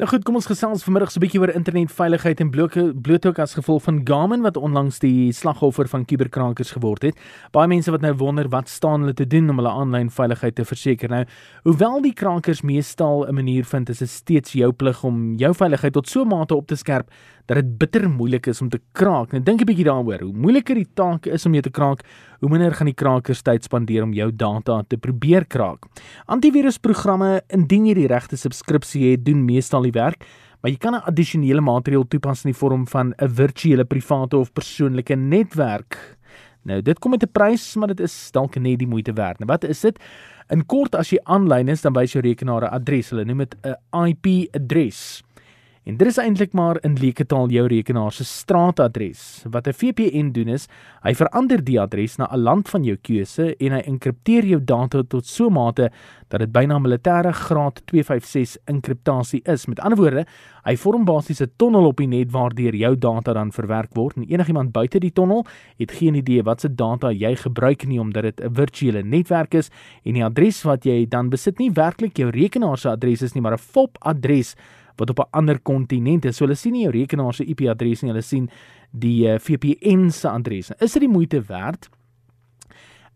Nou goed, kom ons gesels vanmiddag so 'n bietjie oor internetveiligheid en bloot ook as gevolg van Garmin wat onlangs die slagoffer van kuberkrakers geword het. Baie mense wat nou wonder wat staan hulle te doen om hulle aanlyn veiligheid te verseker. Nou, hoewel die krakers meestal 'n manier vind, is dit steeds jou plig om jou veiligheid tot so mate op te skerp dat dit bitter moeilik is om te kraak. Nou dink 'n bietjie daaroor. Hoe moeiliker die taak is om jou te kraak, hoe minder gaan die krakers tyd spandeer om jou data te probeer kraak. Antivirusprogramme, indien jy die regte subskripsie het, doen meestal die werk, maar jy kan 'n addisionele maatreël toepas in die vorm van 'n virtuele private of persoonlike netwerk. Nou, dit kom met 'n prys, maar dit is dalk net die moeite werd. Nou, wat is dit? In kort, as jy aanlyn is, dan wys jou rekenaar 'n adres. Hulle noem dit 'n IP-adres. En dit is eintlik maar in leeketaal jou rekenaar se straatadres. Wat 'n VPN doen is, hy verander die adres na 'n land van jou keuse en hy enkripteer jou data tot so 'n mate dat dit byna militêre graad 256 enkriptasie is. Met ander woorde, hy vorm basies 'n tonnel op die net waardeur jou data dan verwerk word en enigiemand buite die tonnel het geen idee wat se data jy gebruik nie omdat dit 'n virtuele netwerk is en die adres wat jy dan besit nie werklik jou rekenaar se adres is nie, maar 'n FOP adres wat op 'n ander kontinent is. So hulle sien nie jou rekenaar se IP-adres nie, hulle sien die uh, eh, VPN se adres. Is dit die moeite werd?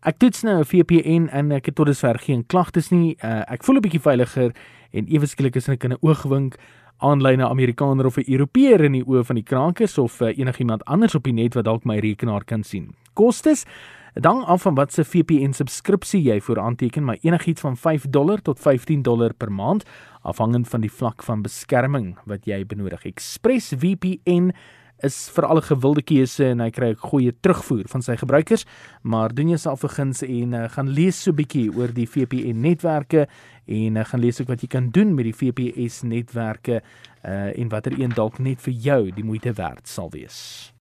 Ek toets nou 'n VPN en ek het tot dusver geen klagtes nie. Uh, ek voel 'n bietjie veiliger en ewe skielik is ek in 'n oogwink aanlyn 'n Amerikaner of 'n Europeër in die oë van die krakers of uh, enigiemand anders op die net wat dalk my rekenaar kan sien. Kostes Hang af van wat se VPN subskripsie jy voor aanteken, maar enigiets van 5 dollar tot 15 dollar per maand, afhangend van die vlak van beskerming wat jy benodig. Express VPN is vir alle gewilde keuse en hy kry 'n goeie terugvoer van sy gebruikers, maar doen jouself vergins en uh, gaan lees so 'n bietjie oor die VPN netwerke en uh, gaan lees ook wat jy kan doen met die VPS netwerke uh, en watter een dalk net vir jou die moeite werd sal wees.